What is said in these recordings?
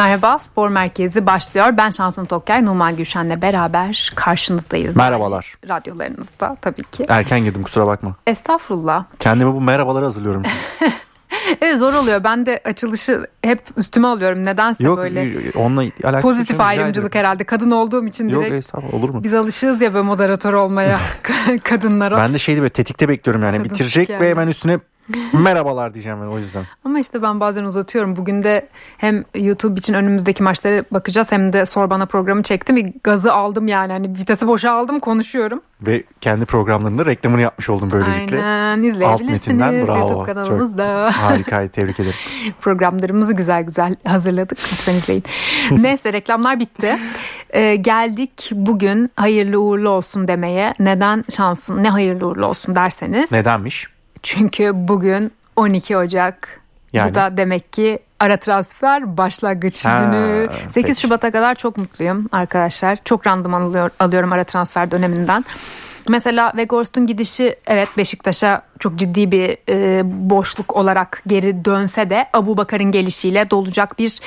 Merhaba Spor Merkezi başlıyor. Ben Şansın Tokyay, Numan Gülşen'le beraber karşınızdayız. Merhabalar. Yani radyolarınızda tabii ki. Erken girdim kusura bakma. Estağfurullah. Kendime bu merhabaları hazırlıyorum. evet zor oluyor. Ben de açılışı hep üstüme alıyorum. Nedense Yok, böyle. onunla alakası Pozitif ayrımcılık herhalde. Kadın olduğum için Yok direkt. estağfurullah olur mu? Biz alışığız ya böyle moderatör olmaya kadınlara. Ben de şeydi böyle tetikte bekliyorum yani. Kadın Bitirecek yani. ve hemen üstüne merhabalar diyeceğim ben o yüzden. Ama işte ben bazen uzatıyorum. Bugün de hem YouTube için önümüzdeki maçlara bakacağız hem de Sor Bana programı çektim. Bir gazı aldım yani. Hani vitesi boşa aldım konuşuyorum. Ve kendi programlarında reklamını yapmış oldum böylelikle. Aynen Alt izleyebilirsiniz metinden bravo. YouTube kanalımızda. Çok harikaydı tebrik ederim. Programlarımızı güzel güzel hazırladık. Lütfen izleyin. Neyse reklamlar bitti. Ee, geldik bugün hayırlı uğurlu olsun demeye. Neden şansın ne hayırlı uğurlu olsun derseniz. Nedenmiş? Çünkü bugün 12 Ocak. Yani? Bu da demek ki ara transfer başlangıç Ha, günü. 8 peki. Şubat'a kadar çok mutluyum arkadaşlar. Çok randıman alıyor, alıyorum ara transfer döneminden. Mesela Weghorst'un gidişi evet Beşiktaş'a çok ciddi bir e, boşluk olarak geri dönse de Abu Bakar'ın gelişiyle dolacak bir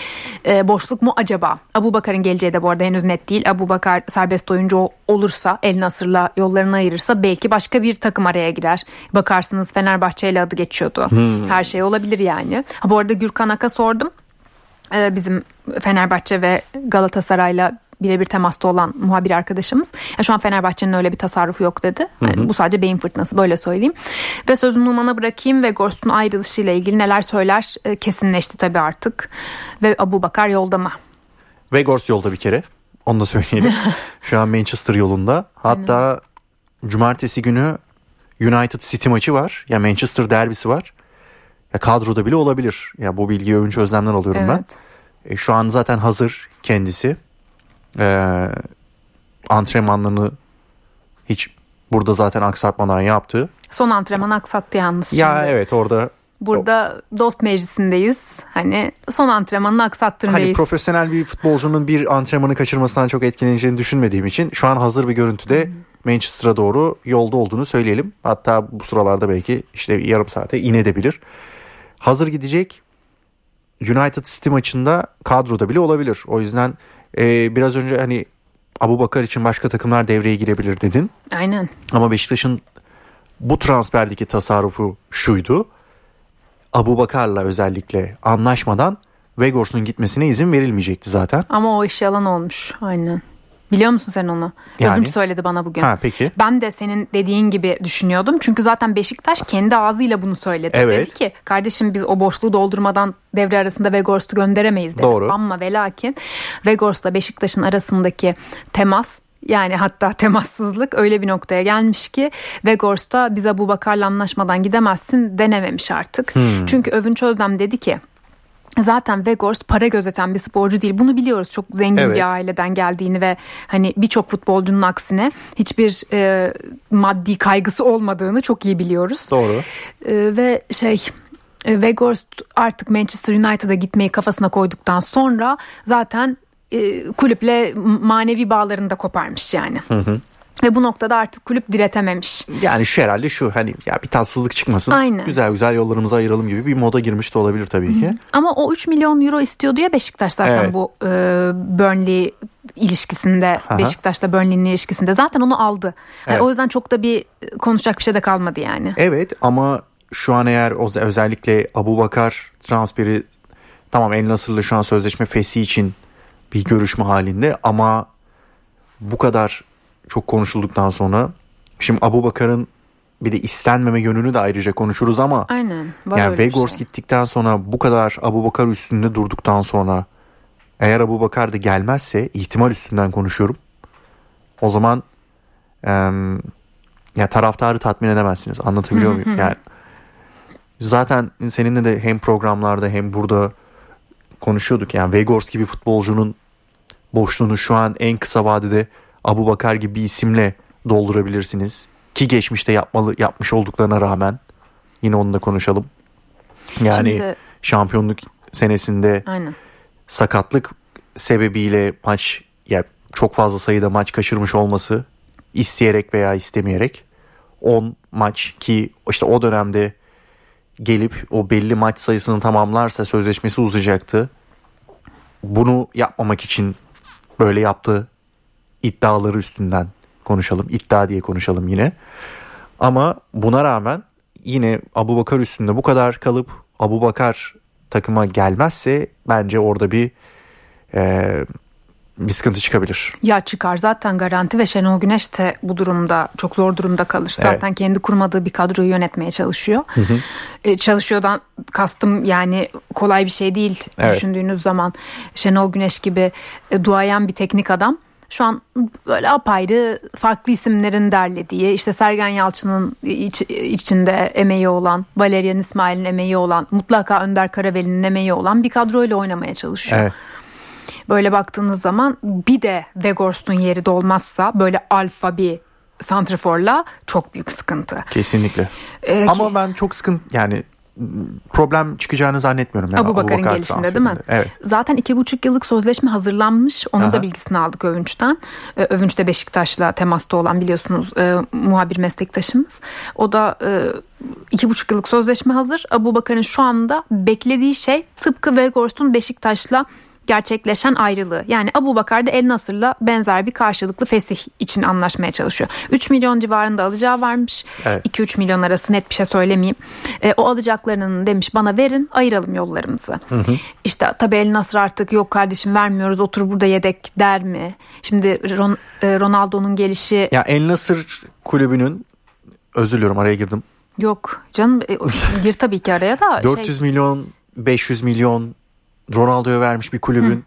e, boşluk mu acaba? Abu Bakar'ın geleceği de bu arada henüz net değil. Abu Bakar serbest oyuncu ol- olursa El Nasır'la yollarını ayırırsa belki başka bir takım araya girer. Bakarsınız Fenerbahçe ile adı geçiyordu. Her şey olabilir yani. Ha, bu arada Gürkan Ak'a sordum. Ee, bizim Fenerbahçe ve Galatasaray'la birebir temasta olan muhabir arkadaşımız. Ya şu an Fenerbahçe'nin öyle bir tasarrufu yok dedi. Yani bu sadece beyin fırtınası böyle söyleyeyim. Ve sözümü Numan'a bırakayım ve Gorst'un ayrılışıyla ilgili neler söyler e, kesinleşti tabii artık. Ve Abu Bakar yolda mı? Vegors yolda bir kere. Onu da söyleyelim. Şu an Manchester yolunda. Hatta cumartesi günü United City maçı var. Ya Manchester derbisi var. Ya kadroda bile olabilir. Ya bu bilgiyi övünç özlemden alıyorum ben. Evet. E, şu an zaten hazır kendisi. E, antrenmanlarını hiç burada zaten aksatmadan yaptı. Son antrenmanı aksattı yalnız Ya şimdi. evet orada Burada dost meclisindeyiz. Hani son antrenmanını aksattın hani profesyonel bir futbolcunun bir antrenmanı kaçırmasından çok etkileneceğini düşünmediğim için şu an hazır bir görüntüde Manchester'a doğru yolda olduğunu söyleyelim. Hatta bu sıralarda belki işte yarım saate inebilir. Hazır gidecek. United City maçında kadroda bile olabilir. O yüzden e, biraz önce hani Abu Bakar için başka takımlar devreye girebilir dedin. Aynen. Ama Beşiktaş'ın bu transferdeki tasarrufu şuydu. Abu Bakar'la özellikle anlaşmadan Vegors'un gitmesine izin verilmeyecekti zaten. Ama o iş yalan olmuş. Aynen. Biliyor musun sen onu? Yani? Övünç söyledi bana bugün. Ha peki. Ben de senin dediğin gibi düşünüyordum. Çünkü zaten Beşiktaş kendi ağzıyla bunu söyledi. Evet. Dedi ki kardeşim biz o boşluğu doldurmadan devre arasında Vegors'u gönderemeyiz dedi. Doğru. Ama ve lakin Vegors'la Beşiktaş'ın arasındaki temas yani hatta temassızlık öyle bir noktaya gelmiş ki Vegors'ta biz Abu Bakar'la anlaşmadan gidemezsin denememiş artık. Hmm. Çünkü Övünç Özlem dedi ki Zaten Vegors para gözeten bir sporcu değil. Bunu biliyoruz. Çok zengin Evet. bir aileden geldiğini ve hani birçok futbolcunun aksine hiçbir e, maddi kaygısı olmadığını çok iyi biliyoruz. Doğru. E, ve şey e, Weghorst artık Manchester United'a gitmeyi kafasına koyduktan sonra zaten e, kulüple manevi bağlarını da koparmış yani. Ve bu noktada artık kulüp diretememiş. Yani şu herhalde şu hani ya bir tatsızlık çıkmasın. Aynen. Güzel güzel yollarımızı ayıralım gibi bir moda girmiş de olabilir tabii ki. Ama o 3 milyon euro istiyordu ya Beşiktaş zaten Evet. bu e, Burnley ilişkisinde Aha. Beşiktaş'la Burnley'nin ilişkisinde zaten onu aldı. Yani Evet. O yüzden çok da bir konuşacak bir şey de kalmadı yani. Evet ama şu an eğer özellikle Abu Bakar transferi tamam El Nasır'la şu an sözleşme fesi için bir görüşme halinde ama bu kadar çok konuşulduktan sonra şimdi Abu Bakar'ın bir de istenmeme yönünü de ayrıca konuşuruz ama Aynen. Var yani Vegors şey. gittikten sonra bu kadar Abu Bakar üstünde durduktan sonra eğer Abu Bakar da gelmezse ihtimal üstünden konuşuyorum. O zaman em, ya taraftarı tatmin edemezsiniz. Anlatabiliyor muyum? Yani zaten seninle de hem programlarda hem burada konuşuyorduk. Yani Vegors gibi futbolcunun boşluğunu şu an en kısa vadede Abu Bakar gibi bir isimle doldurabilirsiniz. Ki geçmişte yapmalı yapmış olduklarına rağmen yine onu da konuşalım. Yani Şimdi- şampiyonluk senesinde Aynen. sakatlık sebebiyle maç ya çok fazla sayıda maç kaçırmış olması isteyerek veya istemeyerek 10 maç ki işte o dönemde gelip o belli maç sayısını tamamlarsa sözleşmesi uzayacaktı. bunu yapmamak için böyle yaptığı iddiaları üstünden konuşalım. İddia diye konuşalım yine. Ama buna rağmen yine Abu Bakar üstünde bu kadar kalıp Abu Bakar takıma gelmezse bence orada bir e, bir sıkıntı çıkabilir. Ya çıkar zaten garanti ve Şenol Güneş de bu durumda çok zor durumda kalır. Zaten evet. kendi kurmadığı bir kadroyu yönetmeye çalışıyor. Hı hı. E, çalışıyordan kastım yani kolay bir şey değil evet. düşündüğünüz zaman. Şenol Güneş gibi e, duayan bir teknik adam şu an böyle apayrı farklı isimlerin derlediği işte Sergen Yalçın'ın iç, içinde emeği olan Valerian İsmail'in emeği olan mutlaka Önder Karaveli'nin emeği olan bir kadroyla oynamaya çalışıyor. Evet. Böyle baktığınız zaman bir de Vegorst'un yeri dolmazsa böyle alfa bir santraforla çok büyük sıkıntı. Kesinlikle. Ee, Ama ki, ben çok sıkıntı yani problem çıkacağını zannetmiyorum. Yani Abu Bakar'ın Bakar gelişinde değil mi? Evet. Zaten iki buçuk yıllık sözleşme hazırlanmış. Onun Aha. da bilgisini aldık Övünç'ten. Ee, Övünç de Beşiktaş'la temasta olan biliyorsunuz e, muhabir meslektaşımız. O da e, iki buçuk yıllık sözleşme hazır. Abu Bakar'ın şu anda beklediği şey tıpkı Weghorst'un Beşiktaş'la gerçekleşen ayrılığı. Yani Abu Bakar da El Nasır'la benzer bir karşılıklı fesih için anlaşmaya çalışıyor. 3 milyon civarında alacağı varmış. Evet. 2-3 milyon arası net bir şey söylemeyeyim. E, o alacaklarının demiş bana verin ayıralım yollarımızı. Hı hı. İşte tabii El Nasır artık yok kardeşim vermiyoruz otur burada yedek der mi? Şimdi Ron, e, Ronaldo'nun gelişi. Ya El Nasır kulübünün özür diliyorum araya girdim. Yok canım e, gir tabii ki araya da. 400 şey... milyon 500 milyon Ronaldo'ya vermiş bir kulübün.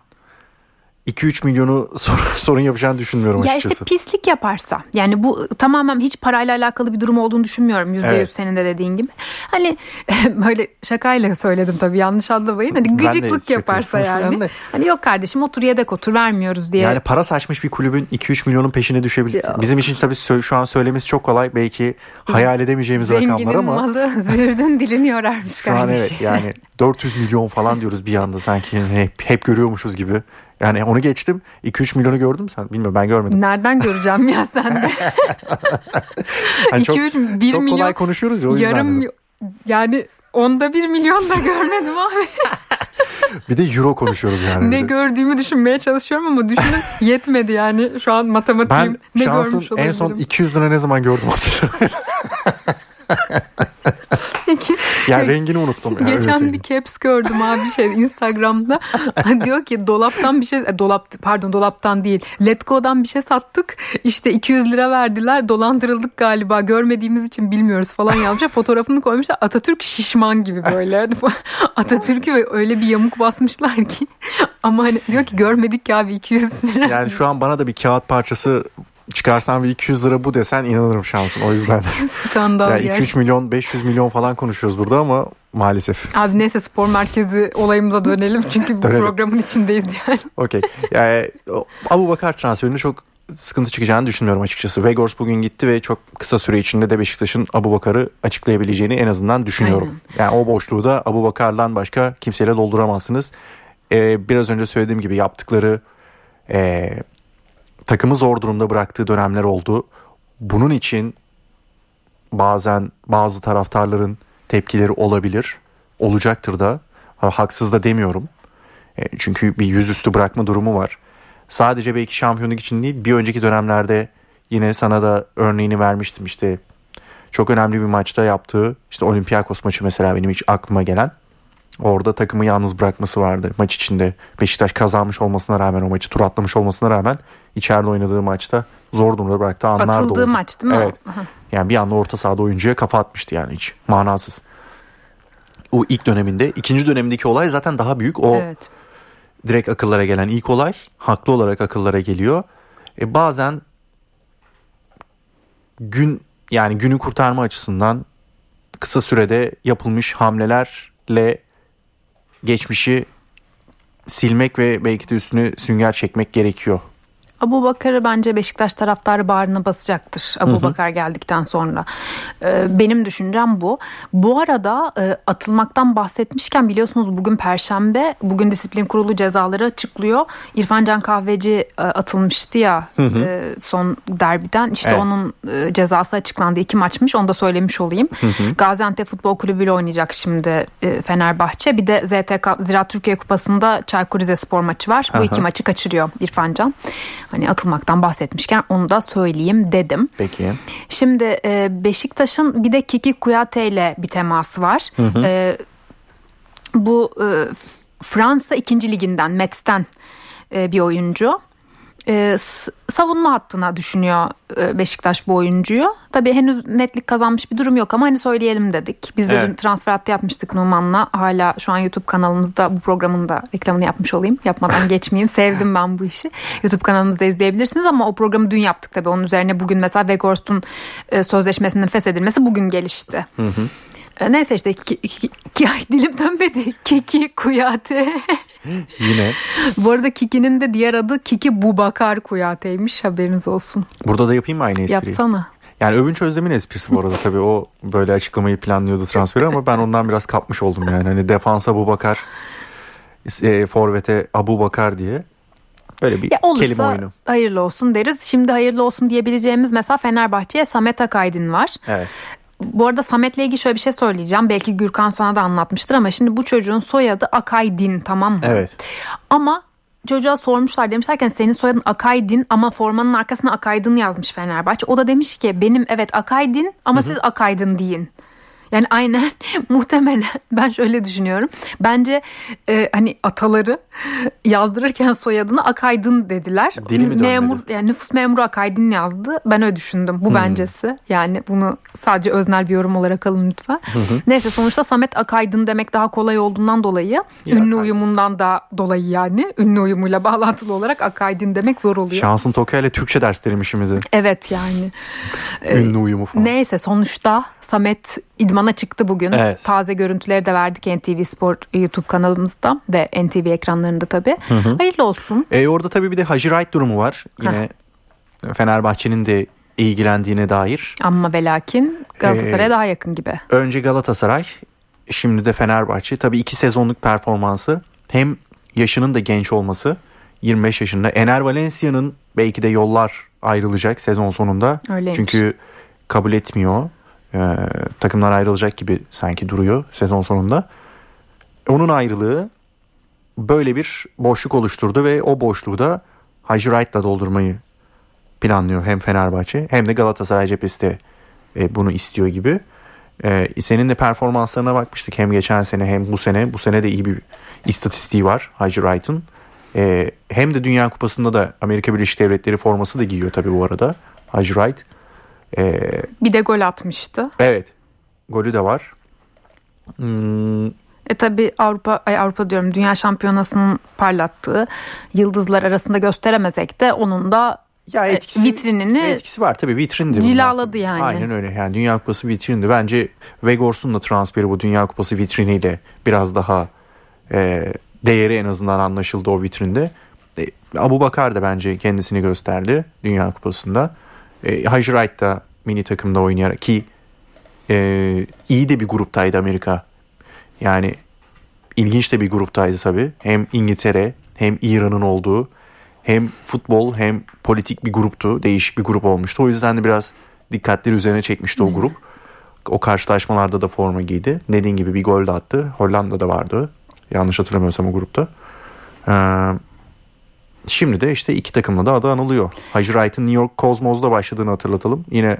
2-3 milyonu sorun yapacağını düşünmüyorum ya açıkçası. Ya işte pislik yaparsa yani bu tamamen hiç parayla alakalı bir durum olduğunu düşünmüyorum %100 evet. senin de dediğin gibi. Hani böyle şakayla söyledim tabii yanlış anlamayın. Hani gıcıklık yaparsa yani. hani yok kardeşim otur yedek otur vermiyoruz diye. Yani para saçmış bir kulübün 2-3 milyonun peşine düşebilir. Ya. Bizim için tabii şu an söylemesi çok kolay. Belki hayal edemeyeceğimiz Zenginin rakamlar ama. Malı zürdün dilini yorarmış kardeşim. Şu an evet yani 400 milyon falan diyoruz bir anda sanki hep, hep görüyormuşuz gibi. Yani onu geçtim. 2-3 milyonu gördüm sen. Bilmiyorum ben görmedim. Nereden göreceğim ya sen de. yani 2-3 1 çok milyon. kolay konuşuyoruz ya o yüzden. Yarım dedim. yani onda bir milyon da görmedim abi. bir de euro konuşuyoruz yani. ne gördüğümü düşünmeye çalışıyorum ama düşünün yetmedi yani. Şu an matematiğim ben ne görmüş olabilirim. en son 200 lira ne zaman gördüm hatırlamıyorum. yani rengini unuttum. Yani, Geçen bir caps gördüm abi şey Instagram'da. diyor ki dolaptan bir şey e, dolap pardon dolaptan değil. Letgo'dan bir şey sattık. İşte 200 lira verdiler. Dolandırıldık galiba. Görmediğimiz için bilmiyoruz falan yazmış. Fotoğrafını koymuşlar. Atatürk şişman gibi böyle. Atatürk'ü öyle bir yamuk basmışlar ki. Ama hani diyor ki görmedik ya abi 200 lira. Yani şu an bana da bir kağıt parçası çıkarsan bir 200 lira bu desen inanırım şansın o yüzden. Skandal yani 2-3 milyon 500 milyon falan konuşuyoruz burada ama maalesef. Abi neyse spor merkezi olayımıza dönelim çünkü bu dönelim. programın içindeyiz yani. Okey. Yani Abu Bakar transferinde çok sıkıntı çıkacağını düşünmüyorum açıkçası. Weghorst bugün gitti ve çok kısa süre içinde de Beşiktaş'ın Abu Bakar'ı açıklayabileceğini en azından düşünüyorum. Aynen. Yani o boşluğu da Abu Bakar'dan başka kimseyle dolduramazsınız. Ee, biraz önce söylediğim gibi yaptıkları e, takımı zor durumda bıraktığı dönemler oldu. Bunun için bazen bazı taraftarların tepkileri olabilir. Olacaktır da. Haksız da demiyorum. E, çünkü bir yüzüstü bırakma durumu var. Sadece belki şampiyonluk için değil bir önceki dönemlerde yine sana da örneğini vermiştim işte çok önemli bir maçta yaptığı işte Olympiakos maçı mesela benim hiç aklıma gelen orada takımı yalnız bırakması vardı maç içinde Beşiktaş kazanmış olmasına rağmen o maçı tur atlamış olmasına rağmen içeride oynadığı maçta zor durumda bıraktığı anlar Atıldığı da oldu. maç değil mi? Evet. Yani bir anda orta sahada oyuncuya kafa atmıştı yani hiç manasız. O ilk döneminde. ikinci dönemindeki olay zaten daha büyük. O evet. direkt akıllara gelen ilk olay haklı olarak akıllara geliyor. E bazen gün yani günü kurtarma açısından kısa sürede yapılmış hamlelerle geçmişi silmek ve belki de üstünü sünger çekmek gerekiyor Abu Bakar'ı bence Beşiktaş taraftarı bağrına basacaktır Abu hı hı. Bakar geldikten sonra. Ee, benim düşüncem bu. Bu arada e, atılmaktan bahsetmişken biliyorsunuz bugün Perşembe. Bugün disiplin kurulu cezaları açıklıyor. İrfan Can Kahveci e, atılmıştı ya hı hı. E, son derbiden. İşte evet. onun e, cezası açıklandı. iki maçmış onu da söylemiş olayım. Hı hı. Gaziantep Futbol Kulübü ile oynayacak şimdi e, Fenerbahçe. Bir de ZTK Ziraat Türkiye Kupası'nda Çaykur Rizespor maçı var. Bu iki maçı kaçırıyor İrfan Can. Hani atılmaktan bahsetmişken onu da söyleyeyim dedim. Peki. Şimdi e, Beşiktaş'ın bir de Kiki Kuyate ile bir teması var. Hı hı. E, bu e, Fransa 2. liginden Metz'ten bir oyuncu e, savunma hattına düşünüyor e, Beşiktaş bu oyuncuyu. Tabii henüz netlik kazanmış bir durum yok ama hani söyleyelim dedik. Biz de evet. transfer hattı yapmıştık Numan'la. Hala şu an YouTube kanalımızda bu programın da reklamını yapmış olayım. Yapmadan geçmeyeyim. Sevdim ben bu işi. YouTube kanalımızda izleyebilirsiniz ama o programı dün yaptık tabii. Onun üzerine bugün mesela Weghorst'un e, sözleşmesinin feshedilmesi bugün gelişti. Hı hı. E, neyse işte ki, ki, ki, dilim dönmedi. Kiki Kuyate. Yine. Bu arada Kiki'nin de diğer adı Kiki Bubakar Kuyate'ymiş haberiniz olsun. Burada da yapayım mı aynı espriyi? Yapsana. Yani Övünç Özlem'in esprisi bu arada tabii o böyle açıklamayı planlıyordu transferi ama ben ondan biraz kapmış oldum yani. Hani defansa Bubakar, e, forvete Abu Bakar diye. Böyle bir ya olursa, kelime oyunu. hayırlı olsun deriz. Şimdi hayırlı olsun diyebileceğimiz mesela Fenerbahçe'ye Samet Akaydın var. Evet. Bu arada Samet'le ilgili şöyle bir şey söyleyeceğim. Belki Gürkan sana da anlatmıştır ama şimdi bu çocuğun soyadı Akaydin tamam mı? Evet. Ama çocuğa sormuşlar demişlerken senin soyadın Akaydin ama formanın arkasına Akaydın yazmış Fenerbahçe. O da demiş ki benim evet Akaydin ama Hı-hı. siz Akaydın deyin. Yani aynen muhtemelen ben şöyle düşünüyorum. Bence e, hani ataları yazdırırken soyadını Akaydın dediler. Dili mi Memur yani nüfus memuru Akaydın yazdı. Ben öyle düşündüm. Bu hmm. bencesi. Yani bunu sadece öznel bir yorum olarak alın lütfen. Hı hı. Neyse sonuçta Samet Akaydın demek daha kolay olduğundan dolayı ya ünlü uyumundan da dolayı yani ünlü uyumuyla bağlantılı olarak Akaydın demek zor oluyor. Şansın Tokyo ile Türkçe dersleriymişimizi. Evet yani. ünlü uyumu falan. Neyse sonuçta Samet idmana çıktı bugün. Evet. Taze görüntüleri de verdik NTV Spor YouTube kanalımızda ve NTV ekranlarında tabii. Hı hı. Hayırlı olsun. E, orada tabii bir de Hacı Wright durumu var. Yine ha. Fenerbahçe'nin de ilgilendiğine dair. Ama ve lakin Galatasaray'a ee, daha yakın gibi. Önce Galatasaray, şimdi de Fenerbahçe. Tabii iki sezonluk performansı. Hem yaşının da genç olması. 25 yaşında. Ener Valencia'nın belki de yollar ayrılacak sezon sonunda. Öyleymiş. Çünkü kabul etmiyor e, takımlar ayrılacak gibi sanki duruyor sezon sonunda. Onun ayrılığı böyle bir boşluk oluşturdu ve o boşluğu da Hacı Wright'la doldurmayı planlıyor hem Fenerbahçe hem de Galatasaray cephesi de e, bunu istiyor gibi. E, senin de performanslarına bakmıştık hem geçen sene hem bu sene. Bu sene de iyi bir istatistiği var Hacı Wright'ın. E, hem de Dünya Kupası'nda da Amerika Birleşik Devletleri forması da giyiyor tabii bu arada Hacı Wright. Ee, bir de gol atmıştı. Evet. Golü de var. Hmm. E tabi Avrupa ay Avrupa diyorum Dünya Şampiyonası'nın parlattığı yıldızlar arasında gösteremesek de onun da ya e, etkisi, vitrinini etkisi var tabii vitrindi. Cilaladı bunlar. yani. Aynen öyle. Yani Dünya Kupası vitrindi. Bence Vegors'un da transferi bu Dünya Kupası vitriniyle biraz daha e, değeri en azından anlaşıldı o vitrinde. E, Abu Bakar da bence kendisini gösterdi Dünya Kupası'nda. E, Hajı Wright da mini takımda oynayarak ki e, iyi de bir gruptaydı Amerika. Yani ilginç de bir gruptaydı tabii. Hem İngiltere hem İran'ın olduğu hem futbol hem politik bir gruptu. Değişik bir grup olmuştu. O yüzden de biraz dikkatleri üzerine çekmişti o grup. O karşılaşmalarda da forma giydi. Dediğin gibi bir gol de attı. Hollanda'da vardı. Yanlış hatırlamıyorsam o grupta. Ee, Şimdi de işte iki takımla da adı anılıyor. Hacı Wright'ın New York Cosmos'da başladığını hatırlatalım. Yine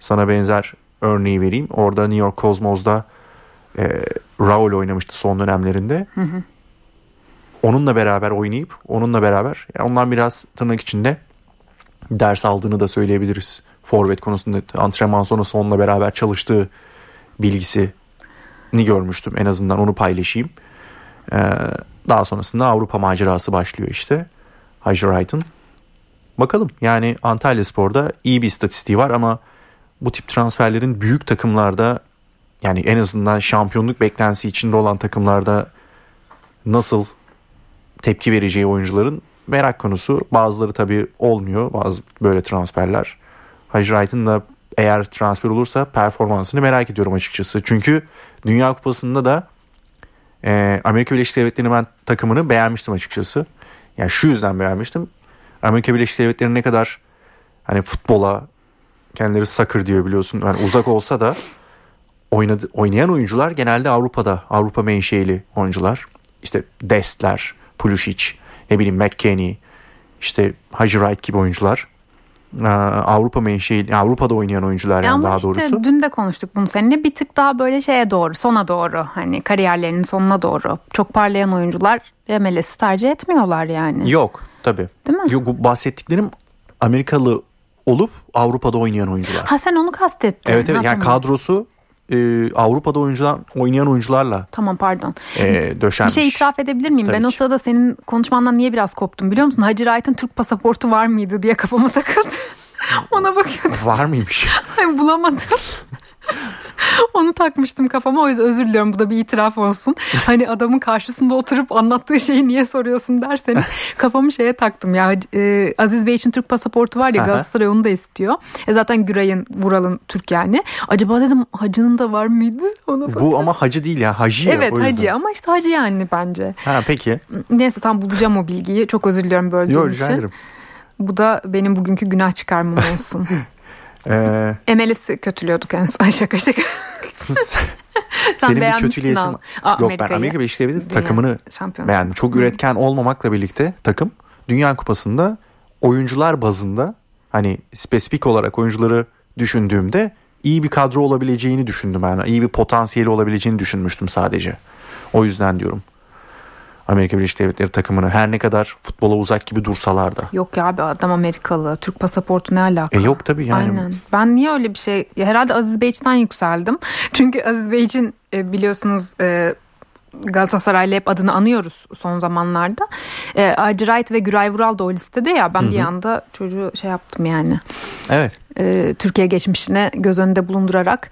sana benzer örneği vereyim. Orada New York Cosmos'da e, Raul oynamıştı son dönemlerinde. Hı hı. Onunla beraber oynayıp onunla beraber yani ondan biraz tırnak içinde ders aldığını da söyleyebiliriz. Forvet konusunda antrenman sonrası onunla beraber çalıştığı bilgisini görmüştüm. En azından onu paylaşayım. Ee, daha sonrasında Avrupa macerası başlıyor işte. Hacı Wright'ın. Bakalım yani Antalya Spor'da iyi bir istatistiği var ama bu tip transferlerin büyük takımlarda yani en azından şampiyonluk beklentisi içinde olan takımlarda nasıl tepki vereceği oyuncuların merak konusu. Bazıları tabii olmuyor. Bazı böyle transferler. Hacı Wright'ın da eğer transfer olursa performansını merak ediyorum açıkçası. Çünkü Dünya Kupası'nda da e, Amerika Birleşik Devletleri'nin ben takımını beğenmiştim açıkçası. Yani şu yüzden beğenmiştim. Amerika Birleşik Devletleri ne kadar hani futbola kendileri soccer diyor biliyorsun. Yani uzak olsa da oynadı, oynayan oyuncular genelde Avrupa'da. Avrupa menşeili oyuncular. İşte Destler, Pulisic, ne bileyim McKennie, işte Hacı Wright gibi oyuncular. Ee, Avrupa menşeili, Avrupa'da oynayan oyuncular yani Ama daha işte doğrusu. dün de konuştuk bunu seninle bir tık daha böyle şeye doğru sona doğru hani kariyerlerinin sonuna doğru çok parlayan oyuncular MLS'i tercih etmiyorlar yani. Yok tabii. Değil mi? Yok bahsettiklerim Amerikalı olup Avrupa'da oynayan oyuncular. Ha sen onu kastettin. Evet evet Ha, yani tamam. kadrosu e, Avrupa'da oyuncular oynayan oyuncularla Tamam pardon. e, döşenmiş. Bir şey itiraf edebilir miyim? Tabii ben o ki. sırada senin konuşmandan niye biraz koptum biliyor musun? Hacı Wright'ın Türk pasaportu var mıydı diye kafama takıldı. Ona bakıyordum. Var mıymış? Ay, bulamadım. Onu takmıştım kafama o yüzden özür diliyorum bu da bir itiraf olsun. Hani adamın karşısında oturup anlattığı şeyi niye soruyorsun derseniz kafamı şeye taktım ya e, Aziz Bey için Türk pasaportu var ya. Galatasaray onu da istiyor. E zaten Güray'ın Vural'ın Türk yani. Acaba dedim Hacı'nın da var mıydı? Ona. Bu ama hacı değil ya hacı ya Evet o yüzden. Hacı ama işte Hacı yani bence. Ha peki. Neyse tam bulacağım o bilgiyi. Çok özür diliyorum böldüğüm Yok rica için. ederim. Bu da benim bugünkü günah çıkarmam olsun. Ee, MLS'i kötülüyorduk en son. Ay şaka şaka. senin bir kötüleyesin. Yok ben. Amerika Birleşik Devletleri takımını beğendim. Çok üretken olmamakla birlikte takım Dünya Kupası'nda oyuncular bazında hani spesifik olarak oyuncuları düşündüğümde iyi bir kadro olabileceğini düşündüm ben. İyi bir potansiyeli olabileceğini düşünmüştüm sadece. O yüzden diyorum. Amerika Birleşik Devletleri takımını her ne kadar futbola uzak gibi dursalar da. Yok ya abi adam Amerikalı. Türk pasaportu ne alaka? E yok tabii yani. Aynen. Ben niye öyle bir şey? Ya herhalde Aziz Beyç'ten yükseldim. Çünkü Aziz Beyç'in e, biliyorsunuz e, Galatasaray'la hep adını anıyoruz son zamanlarda. E, Wright ve Güray Vural da o listede ya. Ben bir anda çocuğu şey yaptım yani. Evet. e, Türkiye geçmişine göz önünde bulundurarak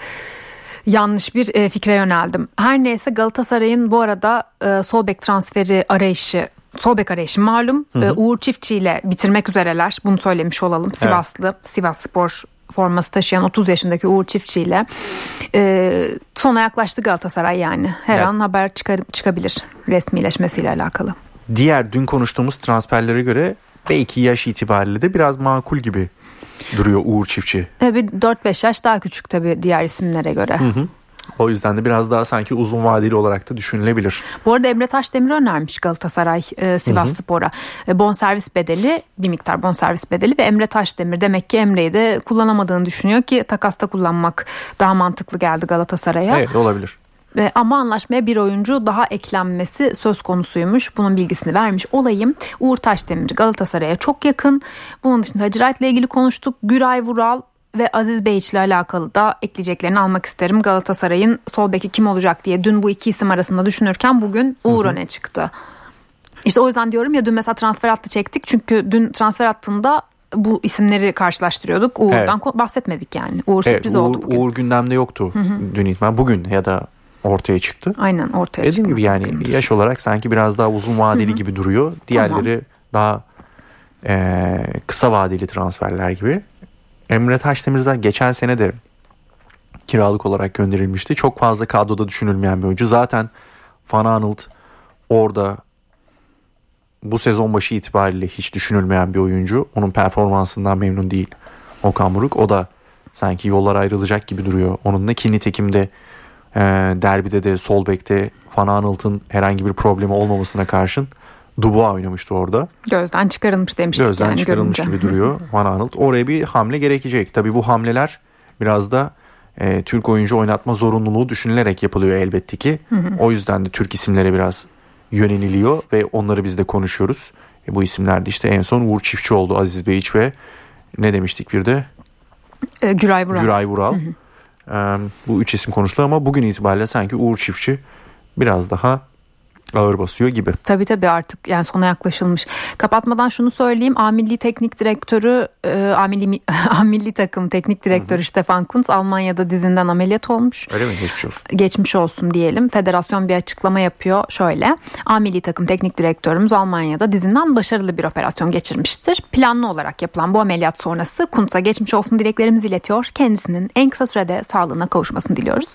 yanlış bir e, fikre yöneldim. Her neyse Galatasaray'ın bu arada e, sol bek transferi arayışı sol bek arayışı malum. E, Uğur Çiftçi ile bitirmek üzereler. Bunu söylemiş olalım. Sivaslı, Sivas Spor forması taşıyan 30 yaşındaki Uğur Çiftçi ile e, sona yaklaştı Galatasaray yani. Her Evet. an haber çıkar, çıkabilir resmileşmesiyle alakalı. Diğer dün konuştuğumuz transferlere göre belki yaş itibariyle de biraz makul gibi duruyor Uğur Çiftçi. Tabii 4-5 yaş daha küçük tabii diğer isimlere göre. O yüzden de biraz daha sanki uzun vadeli olarak da düşünülebilir. Bu arada Emre Taşdemir önermiş Galatasaray e, Sivas Spor'a. E, bonservis bedeli bir miktar bonservis bedeli ve Emre Taşdemir demek ki Emre'yi de kullanamadığını düşünüyor ki takasta kullanmak daha mantıklı geldi Galatasaray'a. Evet olabilir. E, ama anlaşmaya bir oyuncu daha eklenmesi söz konusuymuş. Bunun bilgisini vermiş olayım. Uğur Taşdemir Galatasaray'a çok yakın. Bunun dışında Hacı Wright'la ilgili konuştuk. Güray Vural ve Aziz Beyç ile alakalı da ekleyeceklerini almak isterim. Galatasaray'ın sol beki kim olacak diye dün bu iki isim arasında düşünürken bugün Uğur öne çıktı. İşte o yüzden diyorum ya dün mesela transfer hattı çektik. Çünkü dün transfer hattında bu isimleri karşılaştırıyorduk. Uğur'dan Evet. bahsetmedik yani. Uğur Evet, sürpriz Uğur, oldu bugün. Uğur gündemde yoktu dün itibaren. Bugün ya da ortaya çıktı. Aynen ortaya Dediğim çıkması gibi yani bugündür. yaş olarak sanki biraz daha uzun vadeli gibi duruyor. Diğerleri daha eee, kısa vadeli transferler gibi. Emre Taşdemir zaten geçen sene de kiralık olarak gönderilmişti. Çok fazla kadroda düşünülmeyen bir oyuncu. Zaten Van Aanholt orada bu sezon başı itibariyle hiç düşünülmeyen bir oyuncu. Onun performansından memnun değil Okan Buruk. O da sanki yollar ayrılacak gibi duruyor. Onunla ki nitekim de e, derbide de sol bekte Van Aanholt'un herhangi bir problemi olmamasına karşın Dubois oynamıştı orada. Gözden çıkarılmış demiştik Gözden yani çıkarılmış görünce. gibi duruyor Van Aanholt. Oraya bir hamle gerekecek. Tabii bu hamleler biraz da e, Türk oyuncu oynatma zorunluluğu düşünülerek yapılıyor elbette ki. O yüzden de Türk isimlere biraz yöneliliyor ve onları biz de konuşuyoruz. E, bu isimler de işte en son Uğur Çiftçi oldu. Aziz Beyiç ve ne demiştik bir de Ee, Güray Vural. Güray Vural. E, bu üç isim konuşuluyor ama bugün itibariyle sanki Uğur Çiftçi biraz daha ağır basıyor gibi. Tabii tabii artık yani sona yaklaşılmış. Kapatmadan şunu söyleyeyim. A Milli Teknik Direktörü, e, A Milli, A Milli Takım Teknik Direktörü Hı-hı. Stefan Kuntz Almanya'da dizinden ameliyat olmuş. Öyle mi? Geçmiş olsun. Geçmiş olsun diyelim. Federasyon bir açıklama yapıyor. Şöyle. A Milli Takım Teknik Direktörümüz Almanya'da dizinden başarılı bir operasyon geçirmiştir. Planlı olarak yapılan bu ameliyat sonrası Kuntz'a geçmiş olsun dileklerimizi iletiyor. Kendisinin en kısa sürede sağlığına kavuşmasını diliyoruz.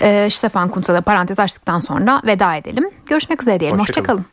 E, Stefan Kuntz'a da parantez açtıktan sonra veda edelim. Görüşmek üzere diyelim. Hoşçakalın. Hoşça